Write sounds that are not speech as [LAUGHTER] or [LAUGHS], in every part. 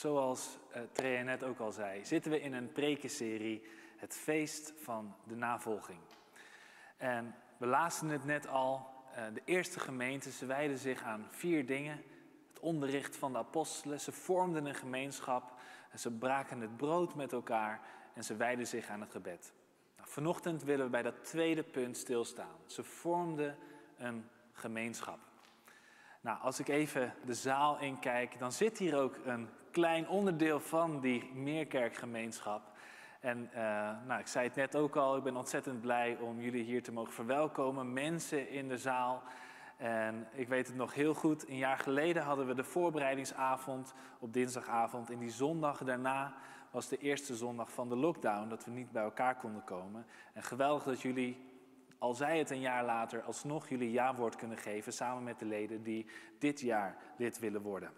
Zoals uh, Trea net ook al zei, zitten we in een prekenserie, het feest van de navolging. En we lazen het net al, uh, de eerste gemeente, ze wijden zich aan vier dingen. Het onderricht van de apostelen, ze vormden een gemeenschap, en ze braken het brood met elkaar en ze wijden zich aan het gebed. Nou, vanochtend willen we bij dat tweede punt stilstaan. Ze vormden een gemeenschap. Nou, als ik even de zaal inkijk, dan zit hier ook een klein onderdeel van die meerkerkgemeenschap. En uh, nou, ik zei het net ook al, ik ben ontzettend blij om jullie hier te mogen verwelkomen. Mensen in de zaal. En ik weet het nog heel goed, een jaar geleden hadden we de voorbereidingsavond op dinsdagavond. En die zondag daarna was de eerste zondag van de lockdown, dat we niet bij elkaar konden komen. En geweldig dat jullie al zij het een jaar later, alsnog jullie ja-woord kunnen geven samen met de leden die dit jaar lid willen worden.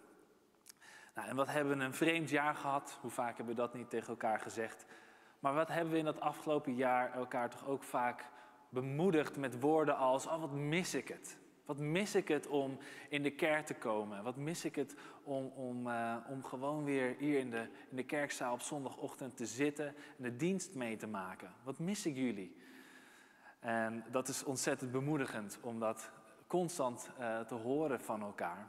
Nou, en wat hebben we een vreemd jaar gehad? Hoe vaak hebben we dat niet tegen elkaar gezegd? Maar wat hebben we in dat afgelopen jaar elkaar toch ook vaak bemoedigd met woorden als: Oh, wat mis ik het? Wat mis ik het om in de kerk te komen? Wat mis ik het om, om, uh, om gewoon weer hier in de, in de kerkzaal op zondagochtend te zitten en de dienst mee te maken? Wat mis ik jullie? En dat is ontzettend bemoedigend om dat constant uh, te horen van elkaar.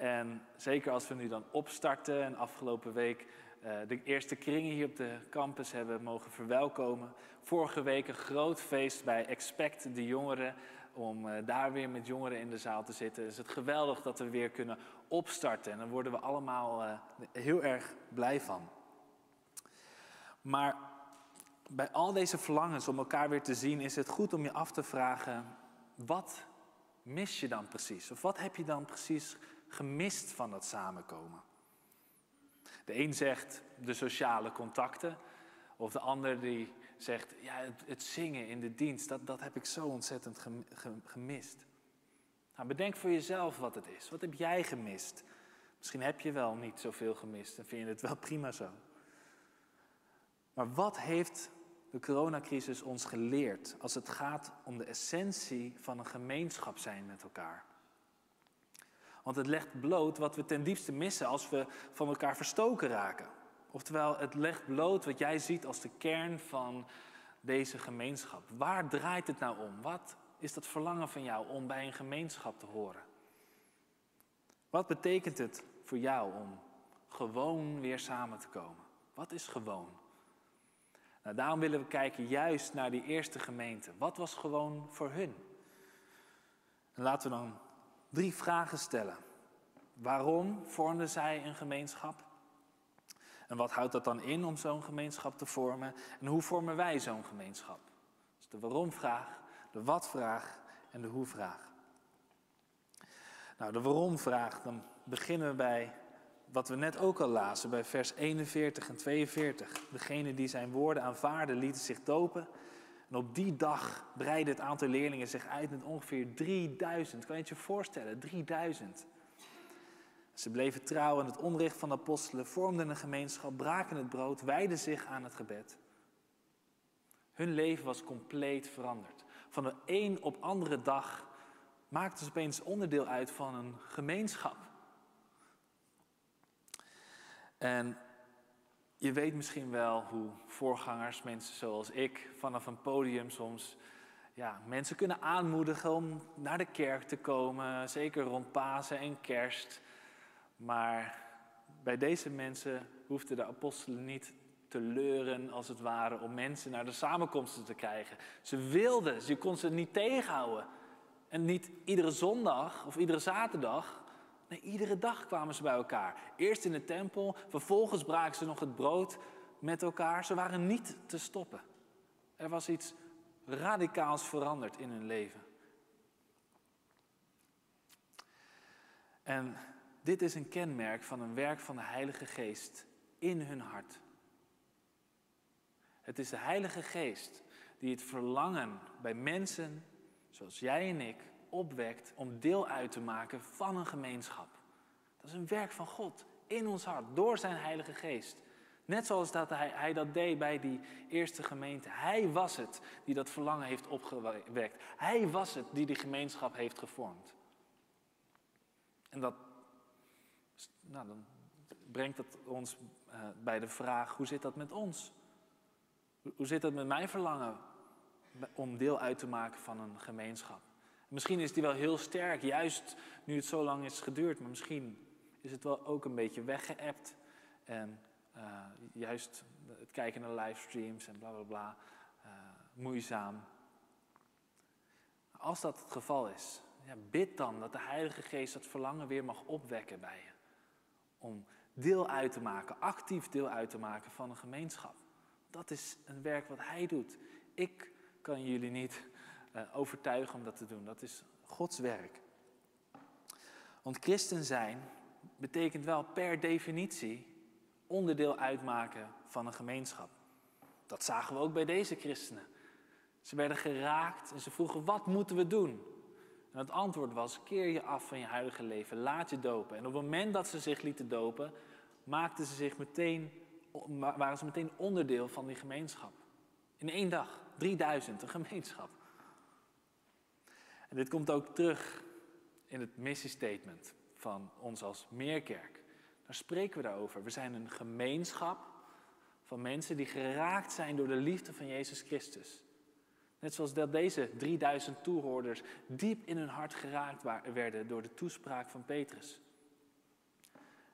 En zeker als we nu dan opstarten en afgelopen week uh, de eerste kringen hier op de campus hebben mogen verwelkomen. Vorige week een groot feest bij Expect de Jongeren. Om uh, daar weer met jongeren in de zaal te zitten. Is het geweldig dat we weer kunnen opstarten. En daar worden we allemaal heel erg blij van. Maar bij al deze verlangens om elkaar weer te zien, is het goed om je af te vragen: wat mis je dan precies? Of wat heb je dan precies gemist van dat samenkomen? De een zegt de sociale contacten, of de ander die zegt ja, het, het zingen in de dienst, dat, dat heb ik zo ontzettend gemist. Nou, bedenk voor jezelf wat het is. Wat heb jij gemist? Misschien heb je wel niet zoveel gemist en vind je het wel [LAUGHS] prima zo. Maar wat heeft de coronacrisis ons geleerd als het gaat om de essentie van een gemeenschap zijn met elkaar. Want het legt bloot wat we ten diepste missen als we van elkaar verstoken raken. Oftewel, het legt bloot wat jij ziet als de kern van deze gemeenschap. Waar draait het nou om? Wat is dat verlangen van jou om bij een gemeenschap te horen? Wat betekent het voor jou om gewoon weer samen te komen? Wat is gewoon? Nou, daarom willen we kijken juist naar die eerste gemeente. Wat was gewoon voor hun? En laten we dan drie vragen stellen. Waarom vormden zij een gemeenschap? En wat houdt dat dan in om zo'n gemeenschap te vormen? En hoe vormen wij zo'n gemeenschap? Dus de waarom-vraag, de wat-vraag en de hoe-vraag. Nou, de waarom-vraag, dan beginnen we bij wat we net ook al lazen bij vers 41 en 42. Degene die zijn woorden aanvaarden, lieten zich dopen. En op die dag breidde het aantal leerlingen zich uit met ongeveer 3000. Kan je het je voorstellen? 3000. Ze bleven trouw aan het onrecht van de apostelen, vormden een gemeenschap, braken het brood, wijden zich aan het gebed. Hun leven was compleet veranderd. Van de een op andere dag maakten ze opeens onderdeel uit van een gemeenschap. En je weet misschien wel hoe voorgangers, mensen zoals ik, vanaf een podium soms ja, mensen kunnen aanmoedigen om naar de kerk te komen, zeker rond Pasen en Kerst. Maar bij deze mensen hoefden de apostelen niet te leuren, als het ware, om mensen naar de samenkomsten te krijgen. Ze wilden, ze kon ze niet tegenhouden. En niet iedere zondag of iedere zaterdag, Iedere dag kwamen ze bij elkaar. Eerst in de tempel, vervolgens braken ze nog het brood met elkaar. Ze waren niet te stoppen. Er was iets radicaals veranderd in hun leven. En dit is een kenmerk van een werk van de Heilige Geest in hun hart. Het is de Heilige Geest die het verlangen bij mensen zoals jij en ik opwekt om deel uit te maken van een gemeenschap. Dat is een werk van God in ons hart, door zijn Heilige Geest. Net zoals dat hij, hij dat deed bij die eerste gemeente. Hij was het die dat verlangen heeft opgewekt. Hij was het die die gemeenschap heeft gevormd. En dat, nou, dan brengt dat ons uh, bij de vraag, hoe zit dat met ons? Hoe zit dat met mijn verlangen om deel uit te maken van een gemeenschap? Misschien is die wel heel sterk, juist nu het zo lang is geduurd, maar misschien is het wel ook een beetje weggeëpt. En uh, juist het kijken naar livestreams en bla bla bla, uh, moeizaam. Als dat het geval is, ja, bid dan dat de Heilige Geest dat verlangen weer mag opwekken bij je. Om deel uit te maken, actief deel uit te maken van een gemeenschap. Dat is een werk wat Hij doet. Ik kan jullie niet overtuigen om dat te doen. Dat is Gods werk. Want christen zijn betekent wel per definitie onderdeel uitmaken van een gemeenschap. Dat zagen we ook bij deze christenen. Ze werden geraakt en ze vroegen: wat moeten we doen? En het antwoord was: keer je af van je huidige leven, laat je dopen. En op het moment dat ze zich lieten dopen, maakten ze zich meteen, waren ze meteen onderdeel van die gemeenschap. In één dag, 3000, een gemeenschap. Dit komt ook terug in het missiestatement van ons als Meerkerk. Daar spreken we daarover. We zijn een gemeenschap van mensen die geraakt zijn door de liefde van Jezus Christus. Net zoals dat deze 3000 toehoorders diep in hun hart geraakt werden door de toespraak van Petrus.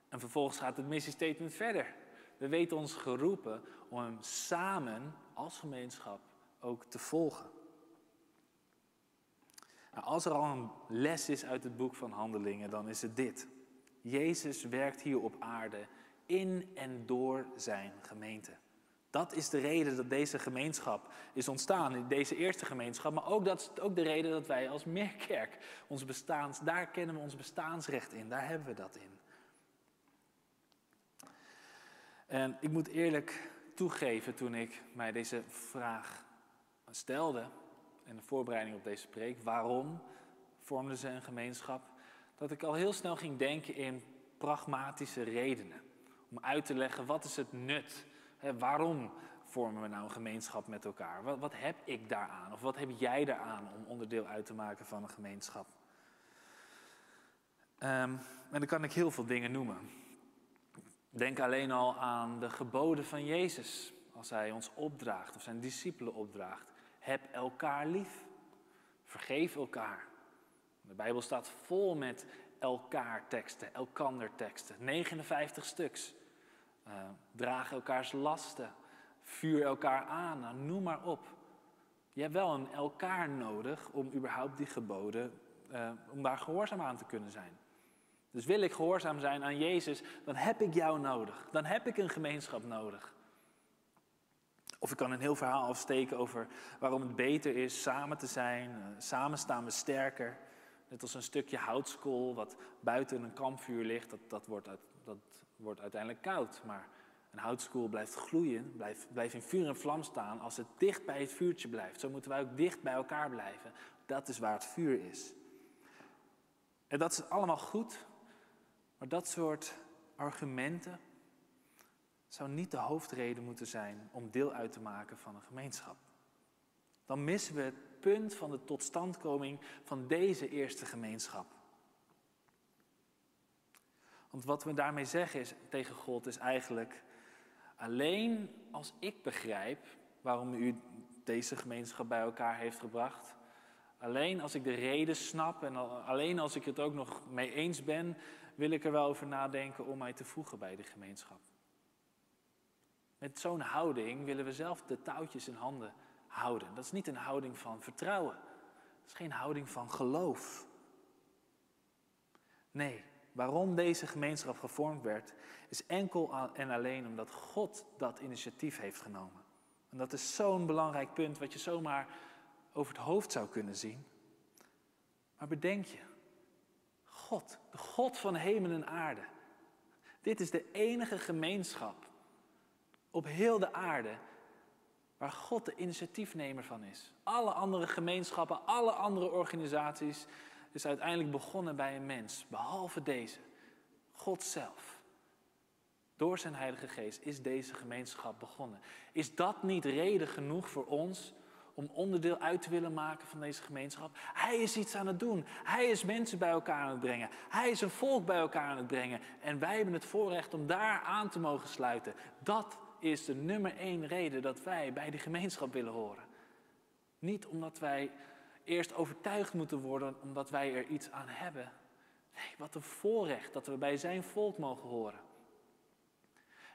En vervolgens gaat het missiestatement verder. We weten ons geroepen om hem samen als gemeenschap ook te volgen. Nou, als er al een les is uit het boek van Handelingen, dan is het dit. Jezus werkt hier op aarde in en door zijn gemeente. Dat is de reden dat deze gemeenschap is ontstaan, deze eerste gemeenschap. Maar ook dat is ook de reden dat wij als Meerkerk ons bestaans, daar kennen we ons bestaansrecht in, daar hebben we dat in. En ik moet eerlijk toegeven, toen ik mij deze vraag stelde, in de voorbereiding op deze preek, waarom vormden ze een gemeenschap, dat ik al heel snel ging denken in pragmatische redenen. Om uit te leggen wat is het nut, hè, waarom vormen we nou een gemeenschap met elkaar? Wat, wat heb ik daaraan of wat heb jij daaraan om onderdeel uit te maken van een gemeenschap? Um, en dan kan ik heel veel dingen noemen. Denk alleen al aan de geboden van Jezus, als hij ons opdraagt of zijn discipelen opdraagt. Heb elkaar lief. Vergeef elkaar. De Bijbel staat vol met elkaar teksten, elkander teksten. 59 stuks. Uh, draag elkaars lasten. Vuur elkaar aan. Nou, noem maar op. Je hebt wel een elkaar nodig om überhaupt die geboden, uh, om daar gehoorzaam aan te kunnen zijn. Dus wil ik gehoorzaam zijn aan Jezus, dan heb ik jou nodig. Dan heb ik een gemeenschap nodig. Of ik kan een heel verhaal afsteken over waarom het beter is samen te zijn. Uh, samen staan we sterker. Net als een stukje houtskool wat buiten een kampvuur ligt, dat, dat, wordt, dat wordt uiteindelijk koud. Maar een houtskool blijft gloeien, blijft, blijft in vuur en vlam staan als het dicht bij het vuurtje blijft. Zo moeten wij ook dicht bij elkaar blijven. Dat is waar het vuur is. En dat is allemaal goed, maar dat soort argumenten zou niet de hoofdreden moeten zijn om deel uit te maken van een gemeenschap. Dan missen we het punt van de totstandkoming van deze eerste gemeenschap. Want wat we daarmee zeggen is, tegen God is eigenlijk, alleen als ik begrijp waarom u deze gemeenschap bij elkaar heeft gebracht, alleen als ik de reden snap en alleen als ik het ook nog mee eens ben, wil ik er wel over nadenken om mij te voegen bij de gemeenschap. Met zo'n houding willen we zelf de touwtjes in handen houden. Dat is niet een houding van vertrouwen. Dat is geen houding van geloof. Nee, waarom deze gemeenschap gevormd werd, is enkel en alleen omdat God dat initiatief heeft genomen. En dat is zo'n belangrijk punt wat je zomaar over het hoofd zou kunnen zien. Maar bedenk je, God, de God van hemel en aarde. Dit is de enige gemeenschap op heel de aarde Waar God de initiatiefnemer van is. Alle andere gemeenschappen, alle andere organisaties is uiteindelijk begonnen bij een mens, behalve deze. God zelf. Door zijn Heilige Geest is deze gemeenschap begonnen. Is dat niet reden genoeg voor ons om onderdeel uit te willen maken van deze gemeenschap? Hij is iets aan het doen. Hij is mensen bij elkaar aan het brengen. Hij is een volk bij elkaar aan het brengen. En wij hebben het voorrecht om daar aan te mogen sluiten. Dat is de nummer één reden dat wij bij die gemeenschap willen horen. Niet omdat wij eerst overtuigd moeten worden omdat wij er iets aan hebben. Nee, wat een voorrecht dat we bij zijn volk mogen horen.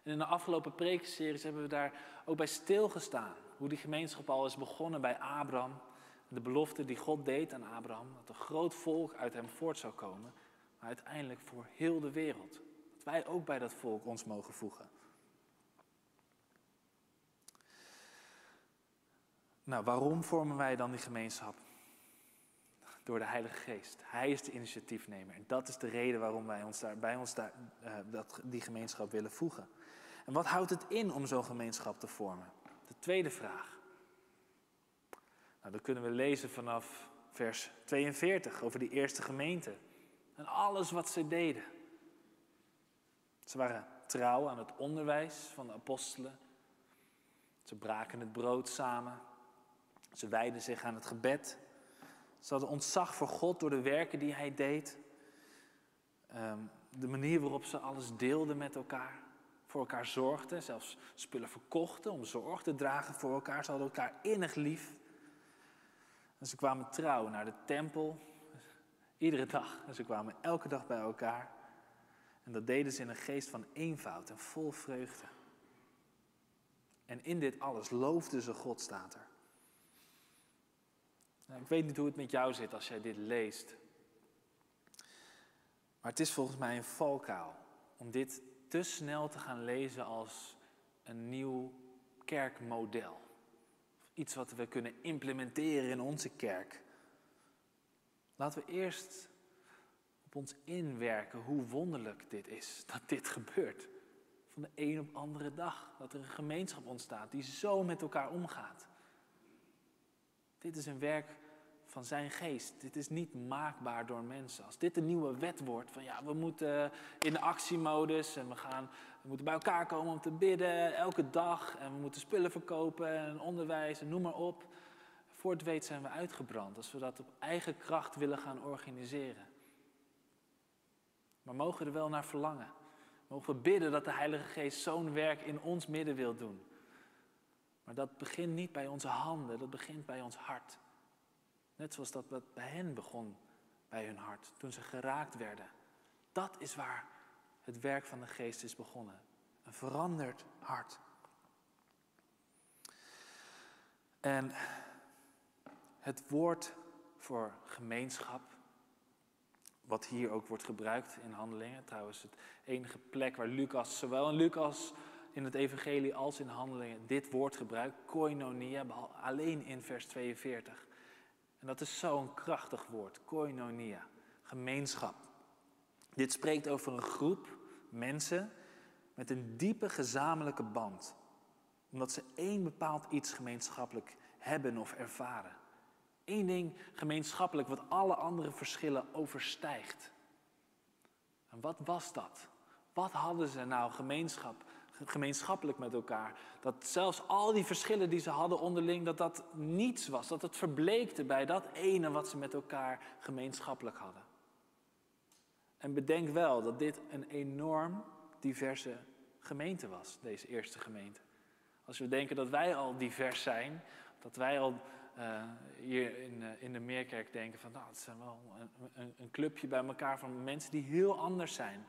En in de afgelopen preekseries hebben we daar ook bij stilgestaan. Hoe die gemeenschap al is begonnen bij Abraham. De belofte die God deed aan Abraham. Dat een groot volk uit hem voort zou komen. Maar uiteindelijk voor heel de wereld. Dat wij ook bij dat volk ons mogen voegen. Nou, waarom vormen wij dan die gemeenschap? Door de Heilige Geest. Hij is de initiatiefnemer. En dat is de reden waarom wij ons daar, bij ons daar, uh, dat, die gemeenschap willen voegen. En wat houdt het in om zo'n gemeenschap te vormen? De tweede vraag. Nou, dat kunnen we lezen vanaf vers 42 over die eerste gemeente. En alles wat ze deden. Ze waren trouw aan het onderwijs van de apostelen. Ze braken het brood samen. Ze wijden zich aan het gebed. Ze hadden ontzag voor God door de werken die hij deed. Ehm, de manier waarop ze alles deelden met elkaar. Voor elkaar zorgden, zelfs spullen verkochten om zorg te dragen voor elkaar. Ze hadden elkaar innig lief. En ze kwamen trouw naar de tempel, iedere dag. En ze kwamen elke dag bij elkaar. En dat deden ze in een geest van eenvoud en vol vreugde. En in dit alles loofden ze God, staat. Nou, ik weet niet hoe het met jou zit als jij dit leest. Maar het is volgens mij een valkuil om dit te snel te gaan lezen als een nieuw kerkmodel. Iets wat we kunnen implementeren in onze kerk. Laten we eerst op ons inwerken hoe wonderlijk dit is, dat dit gebeurt. Van de een op andere dag. Dat er een gemeenschap ontstaat die zo met elkaar omgaat. Dit is een werk van zijn geest. Dit is niet maakbaar door mensen. Als dit een nieuwe wet wordt, van ja, we moeten in de actiemodus en we, gaan, we moeten bij elkaar komen om te bidden elke dag en we moeten spullen verkopen en onderwijs en noem maar op. Voor het weet zijn we uitgebrand als we dat op eigen kracht willen gaan organiseren. Maar mogen we er wel naar verlangen? Mogen we bidden dat de Heilige Geest zo'n werk in ons midden wil doen? Maar dat begint niet bij onze handen, dat begint bij ons hart. Net zoals dat bij hen begon, bij hun hart, toen ze geraakt werden. Dat is waar het werk van de geest is begonnen. Een veranderd hart. En het woord voor gemeenschap, wat hier ook wordt gebruikt in handelingen, trouwens het enige plek waar Lucas, zowel in Lucas in het evangelie als in handelingen, dit woord gebruikt, koinonia, alleen in vers 42. En dat is zo'n krachtig woord, koinonia, gemeenschap. Dit spreekt over een groep mensen met een diepe gezamenlijke band. Omdat ze één bepaald iets gemeenschappelijk hebben of ervaren. Eén ding gemeenschappelijk wat alle andere verschillen overstijgt. En wat was dat? Wat hadden ze nou gemeenschap gemeenschappelijk met elkaar. Dat zelfs al die verschillen die ze hadden onderling, dat dat niets was. Dat het verbleekte bij dat ene wat ze met elkaar gemeenschappelijk hadden. En bedenk wel dat dit een enorm diverse gemeente was, deze eerste gemeente. Als we denken dat wij al divers zijn, dat wij al uh, hier in, uh, in de Meerkerk denken van nou, het zijn wel een, een, een clubje bij elkaar van mensen die heel anders zijn.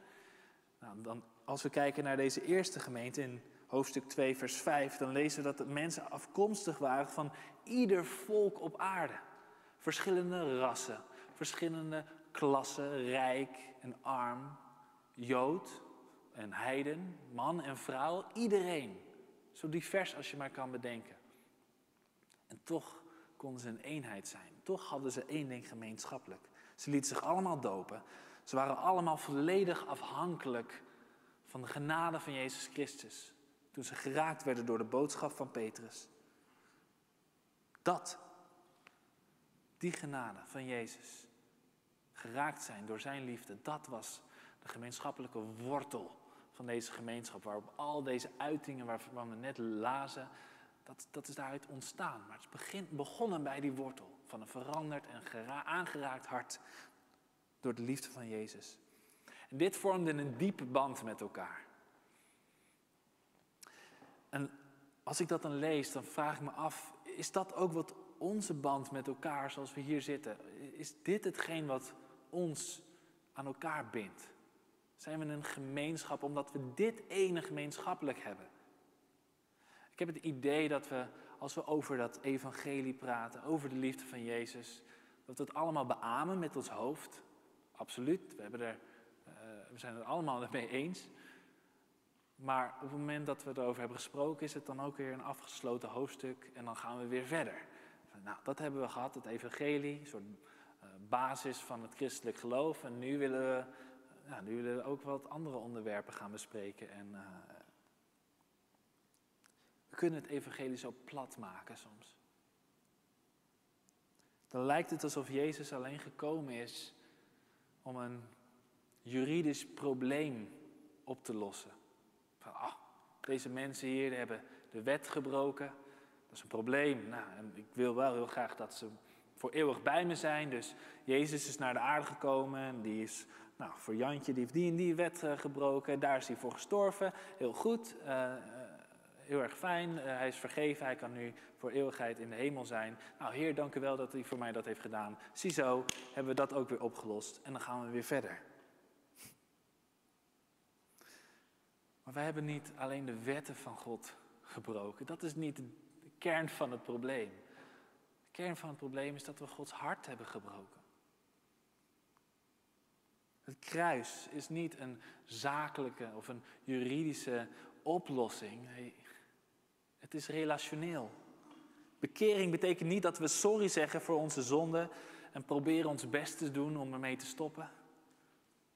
Nou, dan, als we kijken naar deze eerste gemeente in hoofdstuk 2, vers 5, dan lezen we dat de mensen afkomstig waren van ieder volk op aarde. Verschillende rassen, verschillende klassen, rijk en arm, jood en heiden, man en vrouw, iedereen. Zo divers als je maar kan bedenken. En toch konden ze een eenheid zijn. Toch hadden ze één ding gemeenschappelijk. Ze lieten zich allemaal dopen. Ze waren allemaal volledig afhankelijk van de genade van Jezus Christus. Toen ze geraakt werden door de boodschap van Petrus. Dat, die genade van Jezus, geraakt zijn door zijn liefde, dat was de gemeenschappelijke wortel van deze gemeenschap, waarop al deze uitingen waarvan we net lazen, dat, dat is daaruit ontstaan. Maar het is begin, begonnen bij die wortel van een veranderd en aangeraakt hart door de liefde van Jezus. Dit vormde een diepe band met elkaar. En als ik dat dan lees, dan vraag ik me af, is dat ook wat onze band met elkaar, zoals we hier zitten, is dit hetgeen wat ons aan elkaar bindt? Zijn we een gemeenschap omdat we dit ene gemeenschappelijk hebben? Ik heb het idee dat we, als we over dat evangelie praten, over de liefde van Jezus, dat we het allemaal beamen met ons hoofd. Absoluut, we, hebben er, we zijn het allemaal mee eens. Maar op het moment dat we erover hebben gesproken, is het dan ook weer een afgesloten hoofdstuk en dan gaan we weer verder. Nou, dat hebben we gehad, het evangelie, een soort uh, basis van het christelijk geloof. En nu willen we, uh, nu willen we ook wat andere onderwerpen gaan bespreken. En uh, we kunnen het evangelie zo plat maken soms. Dan lijkt het alsof Jezus alleen gekomen is om een juridisch probleem op te lossen. Van, ah, deze mensen hier hebben de wet gebroken. Dat is een probleem. Nou, ik wil wel heel graag dat ze voor eeuwig bij me zijn. Dus Jezus is naar de aarde gekomen en die is nou, voor Jantje, die heeft die en die wet uh, gebroken. Daar is hij voor gestorven. Heel goed. Uh, heel erg fijn. Hij is vergeven. Hij kan nu voor eeuwigheid in de hemel zijn. Nou, Heer, dank u wel dat u voor mij dat heeft gedaan. Ziezo, hebben we dat ook weer opgelost. En dan gaan we weer verder. Maar wij hebben niet alleen de wetten van God gebroken. Dat is niet de kern van het probleem. De kern van het probleem is dat we Gods hart hebben gebroken. Het kruis is niet een zakelijke of een juridische oplossing. Nee, het is relationeel. Bekering betekent niet dat we sorry zeggen voor onze zonde en proberen ons best te doen om ermee te stoppen.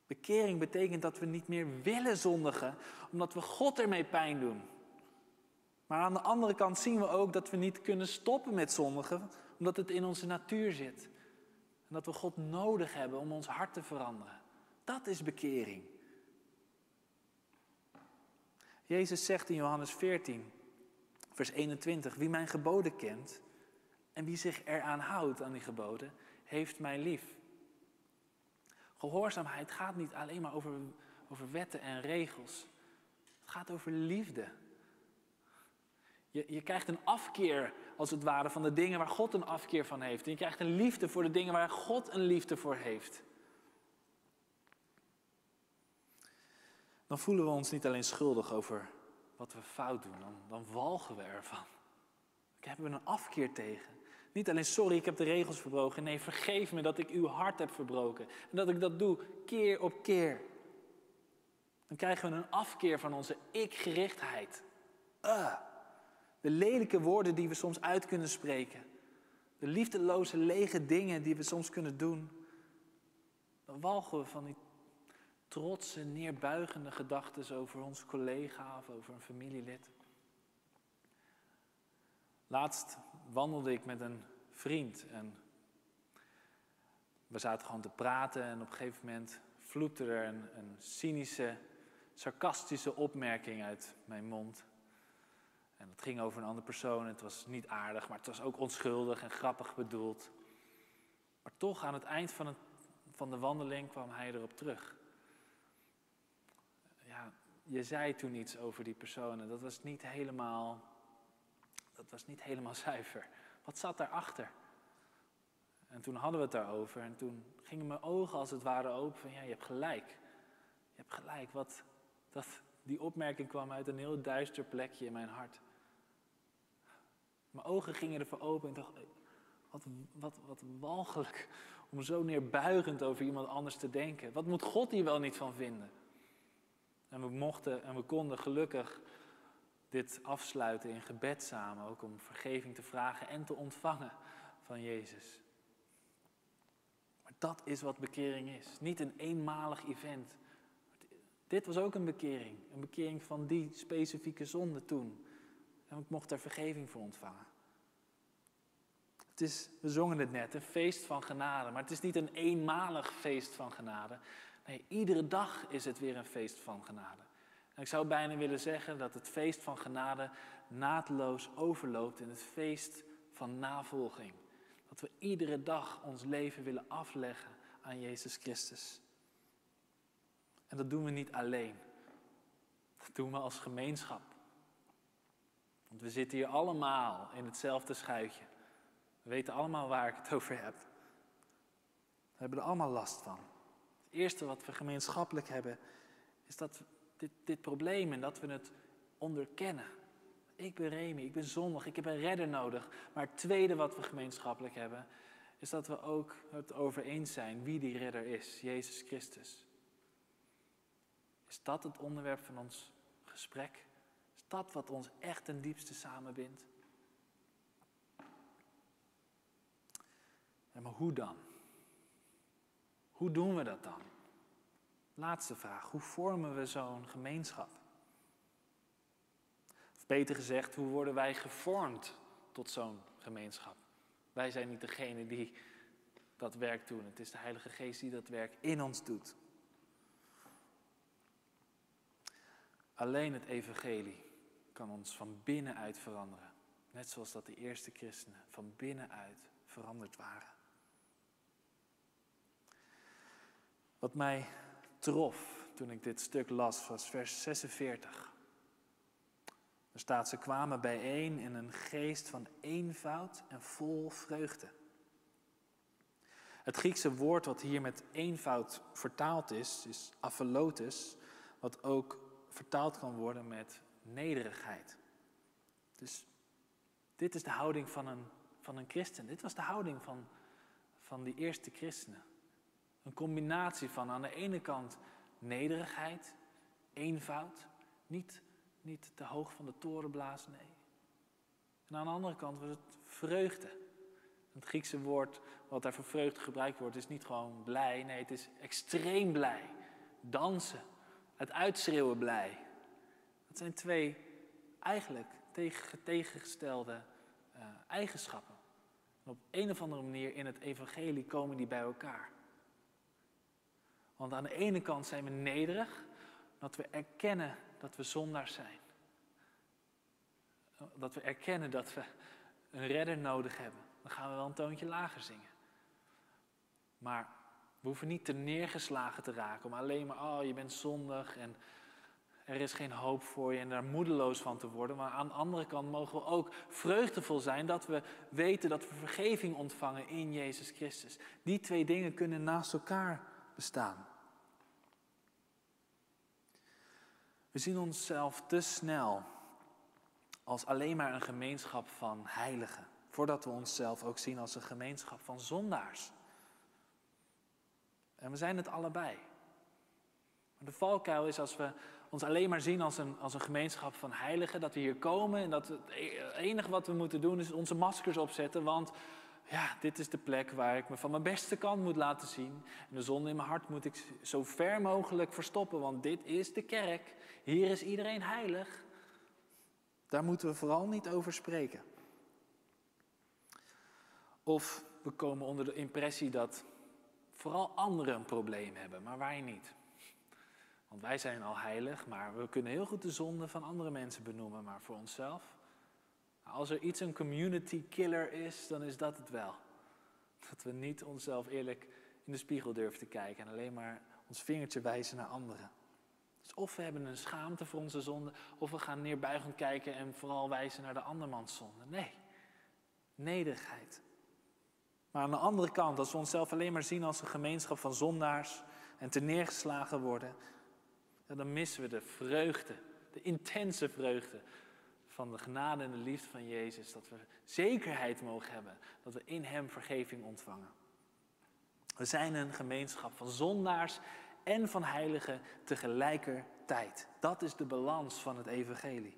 Bekering betekent dat we niet meer willen zondigen, omdat we God ermee pijn doen. Maar aan de andere kant zien we ook dat we niet kunnen stoppen met zondigen, omdat het in onze natuur zit. En dat we God nodig hebben om ons hart te veranderen. Dat is bekering. Jezus zegt in Johannes 14, vers 21, wie mijn geboden kent en wie zich eraan houdt aan die geboden, heeft mij lief. Gehoorzaamheid gaat niet alleen maar over, over wetten en regels. Het gaat over liefde. Je, je krijgt een afkeer, als het ware, van de dingen waar God een afkeer van heeft. En je krijgt een liefde voor de dingen waar God een liefde voor heeft. Dan voelen we ons niet alleen schuldig over wat we fout doen, dan, dan walgen we ervan. Dan hebben we een afkeer tegen. Niet alleen sorry, ik heb de regels verbroken. Nee, vergeef me dat ik uw hart heb verbroken. En dat ik dat doe keer op keer. Dan krijgen we een afkeer van onze ik-gerichtheid. Uh, de lelijke woorden die we soms uit kunnen spreken. De liefdeloze, lege dingen die we soms kunnen doen. Dan walgen we van die trotse, neerbuigende gedachten over ons collega of over een familielid. Laatst wandelde ik met een vriend en we zaten gewoon te praten en op een gegeven moment vloepte er een, een cynische, sarcastische opmerking uit mijn mond. En het ging over een andere persoon. Het was niet aardig, maar het was ook onschuldig en grappig bedoeld. Maar toch aan het eind van, van de wandeling kwam hij erop terug. Ja, je zei toen iets over die persoon en dat was niet helemaal dat was niet helemaal [LAUGHS] zuiver. Wat zat daarachter? En toen hadden we het daarover en toen gingen mijn ogen als het ware open van ja, je hebt gelijk. Je hebt gelijk, wat, dat, die opmerking kwam uit een heel duister plekje in mijn hart. Mijn ogen gingen ervoor open en dacht, wat, wat, wat walgelijk om zo neerbuigend over iemand anders te denken. Wat moet God hier wel niet van vinden? En we mochten en we konden gelukkig dit afsluiten in gebed samen, ook om vergeving te vragen en te ontvangen van Jezus. Maar dat is wat bekering is. Niet een eenmalig event. Dit was ook een bekering. Een bekering van die specifieke zonde toen. En ik mocht daar vergeving voor ontvangen. Het is, we zongen het net, een feest van genade. Maar het is niet een eenmalig feest van genade. Nee, iedere dag is het weer een feest van genade. En ik zou bijna willen zeggen dat het feest van genade naadloos overloopt in het feest van navolging. Dat we iedere dag ons leven willen afleggen aan Jezus Christus. En dat doen we niet alleen. Dat doen we als gemeenschap. Want we zitten hier allemaal in hetzelfde schuitje. We weten allemaal waar ik het over heb. We hebben er allemaal last van. Het eerste wat we gemeenschappelijk hebben, is dat dit, dit probleem en dat we het onderkennen. Ik ben Remy, ik ben zondig, ik heb een redder nodig. Maar het tweede wat we gemeenschappelijk hebben, is dat we ook het over eens zijn wie die redder is, Jezus Christus. Is dat het onderwerp van ons gesprek? Is dat wat ons echt ten diepste samenbindt? Maar hoe dan? Hoe doen we dat dan? Laatste vraag, hoe vormen we zo'n gemeenschap? Of beter gezegd, hoe worden wij gevormd tot zo'n gemeenschap? Wij zijn niet degene die dat werk doen. Het is de Heilige Geest die dat werk in ons doet. Alleen het evangelie kan ons van binnenuit veranderen. Net zoals dat de eerste christenen van binnenuit veranderd waren. Wat mij toen ik dit stuk las was vers 46. Er staat, ze kwamen bijeen in een geest van eenvoud en vol vreugde. Het Griekse woord wat hier met eenvoud vertaald is, is aphelotes, wat ook vertaald kan worden met nederigheid. Dus dit is de houding van een, van een christen. Dit was de houding van, van die eerste christenen. Een combinatie van aan de ene kant nederigheid, eenvoud, niet, niet te hoog van de toren blazen, nee. En aan de andere kant was het vreugde. Het Griekse woord wat daar voor vreugde gebruikt wordt, is niet gewoon blij, nee, het is extreem blij. Dansen, het uitschreeuwen blij. Dat zijn twee eigenlijk tegen, tegengestelde uh, eigenschappen. En op een of andere manier in het evangelie komen die bij elkaar. Want aan de ene kant zijn we nederig, dat we erkennen dat we zondaars zijn. Dat we erkennen dat we een redder nodig hebben. Dan gaan we wel een toontje lager zingen. Maar we hoeven niet te neergeslagen te raken om alleen maar, oh je bent zondig en er is geen hoop voor je en daar moedeloos van te worden. Maar aan de andere kant mogen we ook vreugdevol zijn dat we weten dat we vergeving ontvangen in Jezus Christus. Die twee dingen kunnen naast elkaar bestaan. We zien onszelf te snel als alleen maar een gemeenschap van heiligen, voordat we onszelf ook zien als een gemeenschap van zondaars. En we zijn het allebei. Maar de valkuil is als we ons alleen maar zien als een, als een gemeenschap van heiligen, dat we hier komen en dat het enige wat we moeten doen is onze maskers opzetten, want ja, dit is de plek waar ik me van mijn beste kant moet laten zien. En de zonde in mijn hart moet ik zo ver mogelijk verstoppen, want dit is de kerk. Hier is iedereen heilig. Daar moeten we vooral niet over spreken. Of we komen onder de impressie dat vooral anderen een probleem hebben, maar wij niet. Want wij zijn al heilig, maar we kunnen heel goed de zonde van andere mensen benoemen, maar voor onszelf als er iets een community killer is, dan is dat het wel. Dat we niet onszelf eerlijk in de spiegel durven te kijken en alleen maar ons vingertje wijzen naar anderen. Dus of we hebben een schaamte voor onze zonde, of we gaan neerbuigend kijken en vooral wijzen naar de andermans zonde. Nee, nederigheid. Maar aan de andere kant, als we onszelf alleen maar zien als een gemeenschap van zondaars en te neergeslagen worden, dan missen we de vreugde, de intense vreugde van de genade en de liefde van Jezus. Dat we zekerheid mogen hebben dat we in Hem vergeving ontvangen. We zijn een gemeenschap van zondaars en van heiligen tegelijkertijd. Dat is de balans van het evangelie.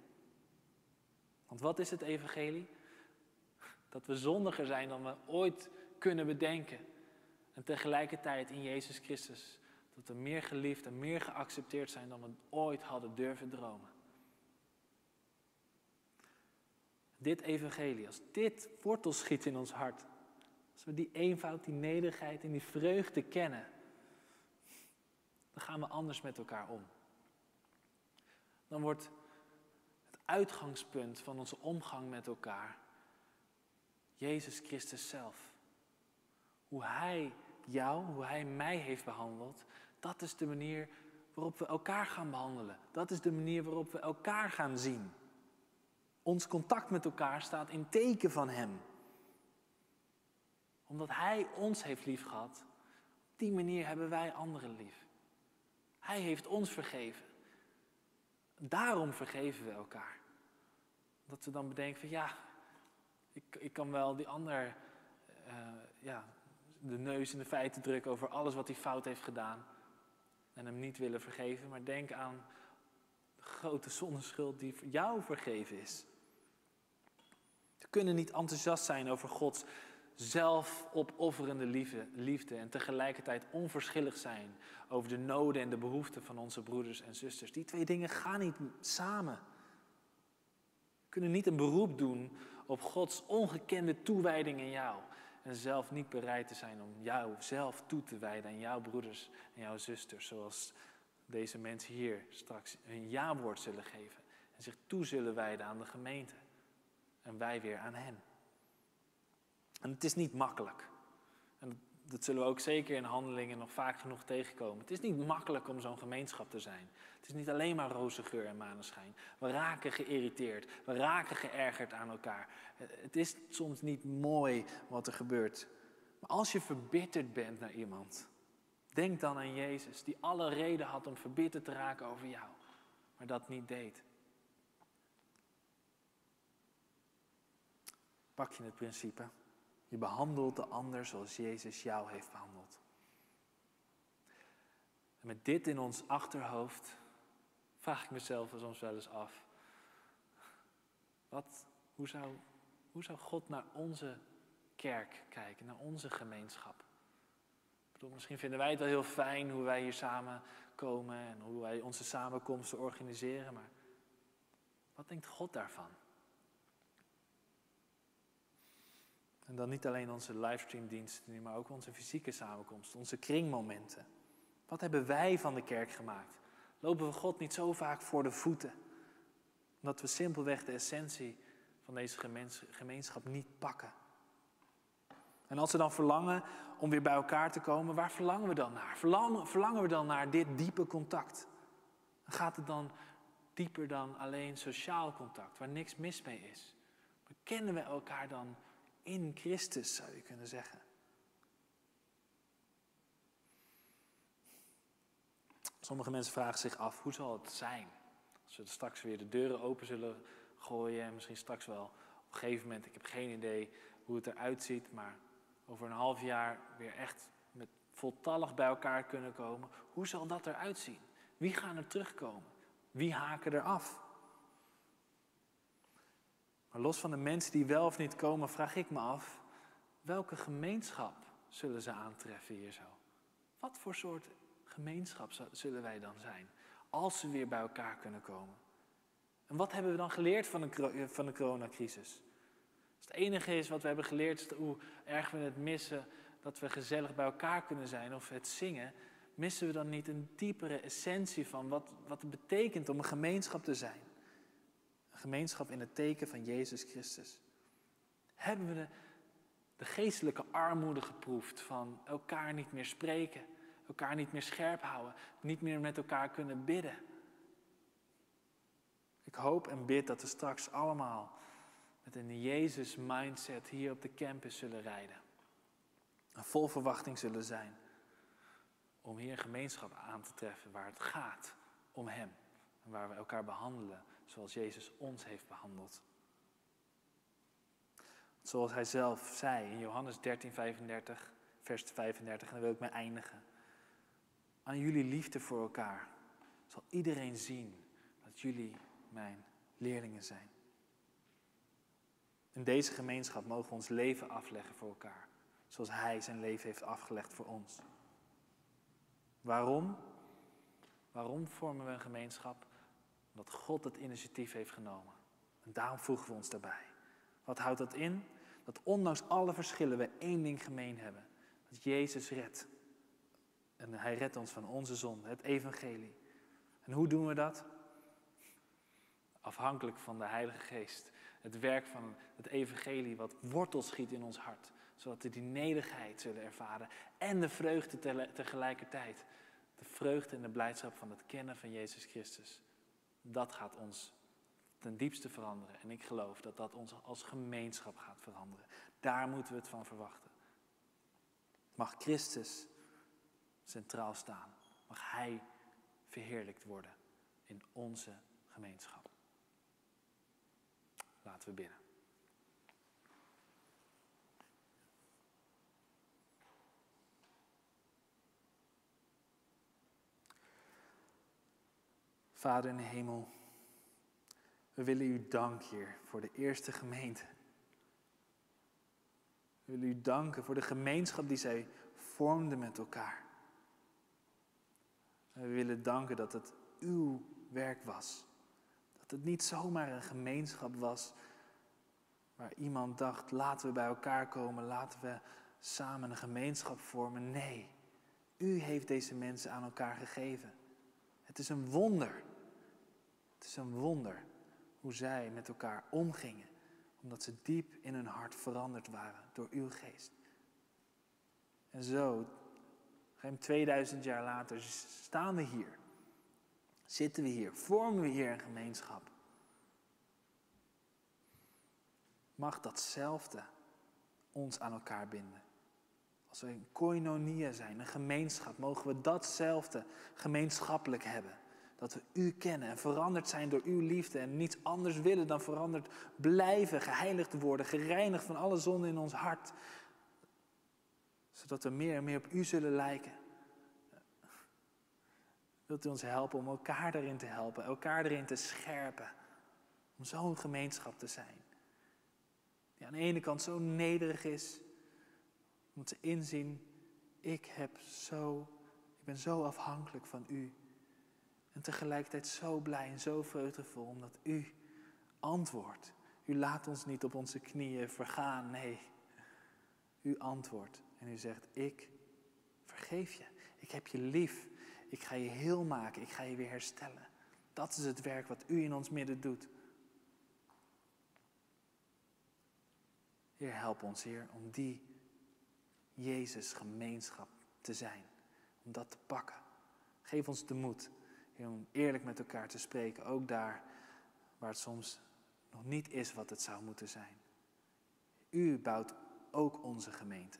Want wat is het evangelie? Dat we zondiger zijn dan we ooit kunnen bedenken. En tegelijkertijd in Jezus Christus. Dat we meer geliefd en meer geaccepteerd zijn dan we ooit hadden durven dromen. Dit evangelie, als dit wortel schiet in ons hart, als we die eenvoud, die nederigheid en die vreugde kennen, dan gaan we anders met elkaar om. Dan wordt het uitgangspunt van onze omgang met elkaar Jezus Christus zelf. Hoe Hij jou, hoe Hij mij heeft behandeld, dat is de manier waarop we elkaar gaan behandelen. Dat is de manier waarop we elkaar gaan zien. Ons contact met elkaar staat in teken van Hem. Omdat Hij ons heeft liefgehad, op die manier hebben wij anderen lief. Hij heeft ons vergeven. Daarom vergeven we elkaar. Dat we dan bedenken van ja, ik, ik kan wel die ander uh, ja, de neus in de feiten drukken over alles wat hij fout heeft gedaan. En hem niet willen vergeven, maar denk aan de grote zonneschuld die jou vergeven is. We kunnen niet enthousiast zijn over Gods zelfopofferende liefde, liefde en tegelijkertijd onverschillig zijn over de noden en de behoeften van onze broeders en zusters. Die twee dingen gaan niet samen. We kunnen niet een beroep doen op Gods ongekende toewijding in jou en zelf niet bereid te zijn om jou zelf toe te wijden aan jouw broeders en jouw zusters, zoals deze mensen hier straks een ja-woord zullen geven en zich toe zullen wijden aan de gemeente en wij weer aan hen. En het is niet makkelijk. En dat zullen we ook zeker in handelingen nog vaak genoeg tegenkomen. Het is niet makkelijk om zo'n gemeenschap te zijn. Het is niet alleen maar roze geur en maneschijn. We raken geïrriteerd, we raken geërgerd aan elkaar. Het is soms niet mooi wat er gebeurt. Maar als je verbitterd bent naar iemand, denk dan aan Jezus, die alle reden had om verbitterd te raken over jou, maar dat niet deed. Pak je het principe? Je behandelt de ander zoals Jezus jou heeft behandeld. En met dit in ons achterhoofd vraag ik mezelf soms wel eens af. Wat, hoe, zou, hoe zou God naar onze kerk kijken, naar onze gemeenschap? Ik bedoel, misschien vinden wij het wel heel fijn hoe wij hier samen komen en hoe wij onze samenkomsten organiseren, maar wat denkt God daarvan? En dan niet alleen onze livestreamdiensten, maar ook onze fysieke samenkomsten, onze kringmomenten. Wat hebben wij van de kerk gemaakt? Lopen we God niet zo vaak voor de voeten? Omdat we simpelweg de essentie van deze gemeenschap niet pakken. En als we dan verlangen om weer bij elkaar te komen, waar verlangen we dan naar? Verlangen, we dan naar dit diepe contact? Gaat het dan dieper dan alleen sociaal contact, waar niks mis mee is? Maar kennen we elkaar dan in Christus, zou je kunnen zeggen. Sommige mensen vragen zich af, hoe zal het zijn? Als we straks weer de deuren open zullen gooien en misschien straks wel op een gegeven moment, ik heb geen idee hoe het eruit ziet, maar over een half jaar weer echt met voltallig bij elkaar kunnen komen. Hoe zal dat eruit zien? Wie gaan er terugkomen? Wie haken er af? Maar los van de mensen die wel of niet komen, vraag ik me af, welke gemeenschap zullen ze aantreffen hier zo? Wat voor soort gemeenschap zullen wij dan zijn als we weer bij elkaar kunnen komen? En wat hebben we dan geleerd van de, van de coronacrisis? Als het enige is wat we hebben geleerd, is hoe erg we het missen dat we gezellig bij elkaar kunnen zijn of het zingen, missen we dan niet een diepere essentie van wat, wat het betekent om een gemeenschap te zijn? Gemeenschap in het teken van Jezus Christus. Hebben we de, geestelijke armoede geproefd van elkaar niet meer spreken, elkaar niet meer scherp houden, niet meer met elkaar kunnen bidden. Ik hoop en bid dat we straks allemaal met een Jezus-mindset hier op de campus zullen rijden. En vol verwachting zullen zijn om hier een gemeenschap aan te treffen waar het gaat om Hem. Waar we elkaar behandelen zoals Jezus ons heeft behandeld. Zoals hij zelf zei in Johannes 13, 35, vers 35, en dan wil ik mee eindigen. Aan jullie liefde voor elkaar zal iedereen zien dat jullie mijn leerlingen zijn. In deze gemeenschap mogen we ons leven afleggen voor elkaar, zoals Hij zijn leven heeft afgelegd voor ons. Waarom? Waarom vormen we een gemeenschap? Omdat God het initiatief heeft genomen. En daarom voegen we ons daarbij. Wat houdt dat in? Dat ondanks alle verschillen we één ding gemeen hebben. Dat Jezus redt. En hij redt ons van onze zonde, het evangelie. En hoe doen we dat? Afhankelijk van de Heilige Geest. Het werk van het evangelie wat wortel schiet in ons hart. Zodat we die nederigheid zullen ervaren. En de vreugde tegelijkertijd. De vreugde en de blijdschap van het kennen van Jezus Christus. Dat gaat ons ten diepste veranderen. En ik geloof dat dat ons als gemeenschap gaat veranderen. Daar moeten we het van verwachten. Mag Christus centraal staan. Mag Hij verheerlijkt worden in onze gemeenschap. Laten we binnen. Vader in de hemel, we willen u danken, Heer, voor de eerste gemeente. We willen u danken voor de gemeenschap die zij vormden met elkaar. We willen danken dat het uw werk was. Dat het niet zomaar een gemeenschap was waar iemand dacht, laten we bij elkaar komen, laten we samen een gemeenschap vormen. Nee, u heeft deze mensen aan elkaar gegeven. Het is een wonder. Het is een wonder hoe zij met elkaar omgingen, omdat ze diep in hun hart veranderd waren door uw geest. En zo, ruim 2000 jaar later, staan we hier. Zitten we hier, vormen we hier een gemeenschap. Mag datzelfde ons aan elkaar binden. Als we een koinonia zijn, een gemeenschap, mogen we datzelfde gemeenschappelijk hebben. Dat we u kennen en veranderd zijn door uw liefde en niets anders willen dan veranderd blijven, geheiligd worden, gereinigd van alle zonde in ons hart. Zodat we meer en meer op u zullen lijken. Wilt u ons helpen om elkaar daarin te helpen, elkaar erin te scherpen. Om zo'n gemeenschap te zijn. Die aan de ene kant zo nederig is, om te inzien, ik heb zo, ik ben zo afhankelijk van u. En tegelijkertijd zo blij en zo vreugdevol omdat u antwoordt. U laat ons niet op onze knieën vergaan, nee. U antwoordt en u zegt, ik vergeef je. Ik heb je lief. Ik ga je heel maken. Ik ga je weer herstellen. Dat is het werk wat u in ons midden doet. Heer, help ons, Heer, om die Jezus gemeenschap te zijn. Om dat te pakken. Geef ons de moed om eerlijk met elkaar te spreken, ook daar waar het soms nog niet is wat het zou moeten zijn. U bouwt ook onze gemeente.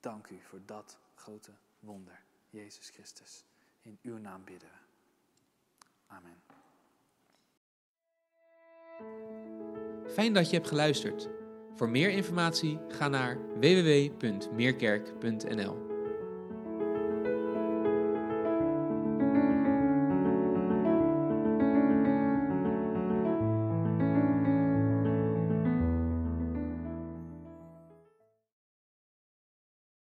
Dank u voor dat grote wonder, Jezus Christus. In uw naam bidden we. Amen. Fijn dat je hebt geluisterd. Voor meer informatie ga naar www.meerkerk.nl.